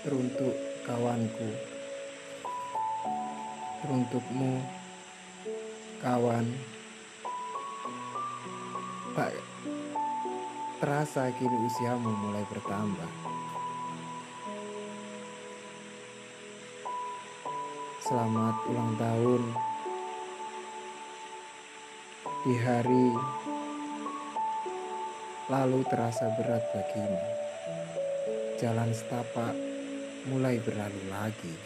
teruntuk kawanku, teruntukmu, kawan. Tak terasa kini usiamu mulai bertambah. Selamat ulang tahun di hari lalu terasa berat bagimu. Jalan setapak mulai berlalu lagi.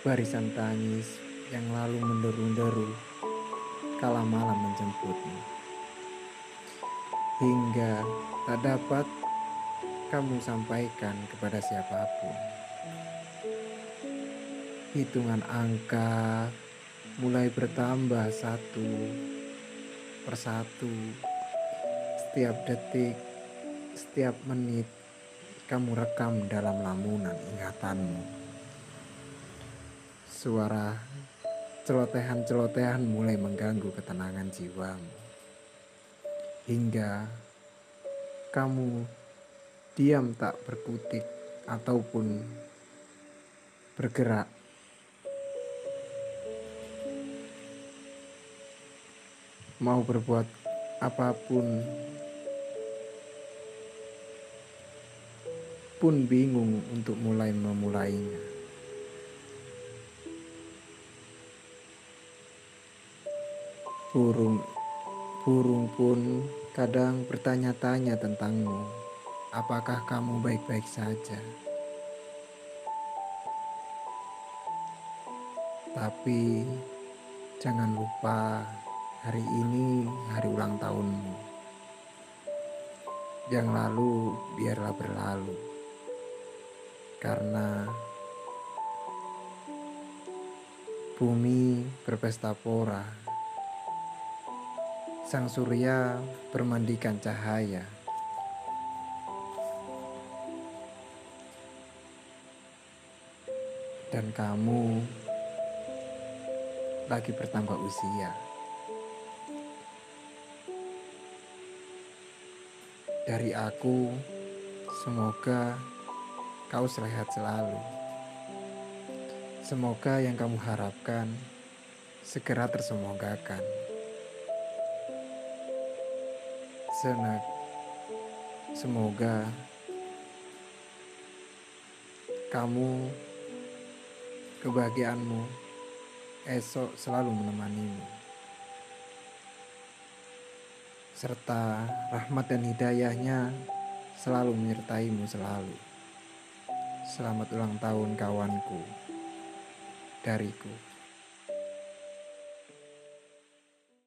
Barisan tangis yang lalu menderu-deru kala malam menjemputmu. Hingga tak dapat kamu sampaikan kepada siapa pun. Hitungan angka mulai bertambah satu persatu. Setiap detik, setiap menit kamu rekam dalam lamunan ingatanmu. Suara celotehan-celotehan mulai mengganggu ketenangan jiwamu. Hingga kamu diam tak berkutik ataupun bergerak. Mau berbuat apa pun pun bingung untuk mulai memulainya. Burung burung pun kadang bertanya-tanya tentangmu. Apakah kamu baik-baik saja? Tapi jangan lupa hari ini hari ulang tahunmu. Yang lalu biarlah berlalu karena bumi berpesta pora. Sang surya bermandikan cahaya. Dan kamu lagi bertambah usia. Dari aku, semoga kau sehat selalu. Semoga yang kamu harapkan segera tersemogakan. Senak, semoga kamu, kebahagiaanmu esok selalu menemanimu. Serta rahmat dan hidayahnya selalu menyertaimu selalu. Selamat ulang tahun kawanku. Dariku.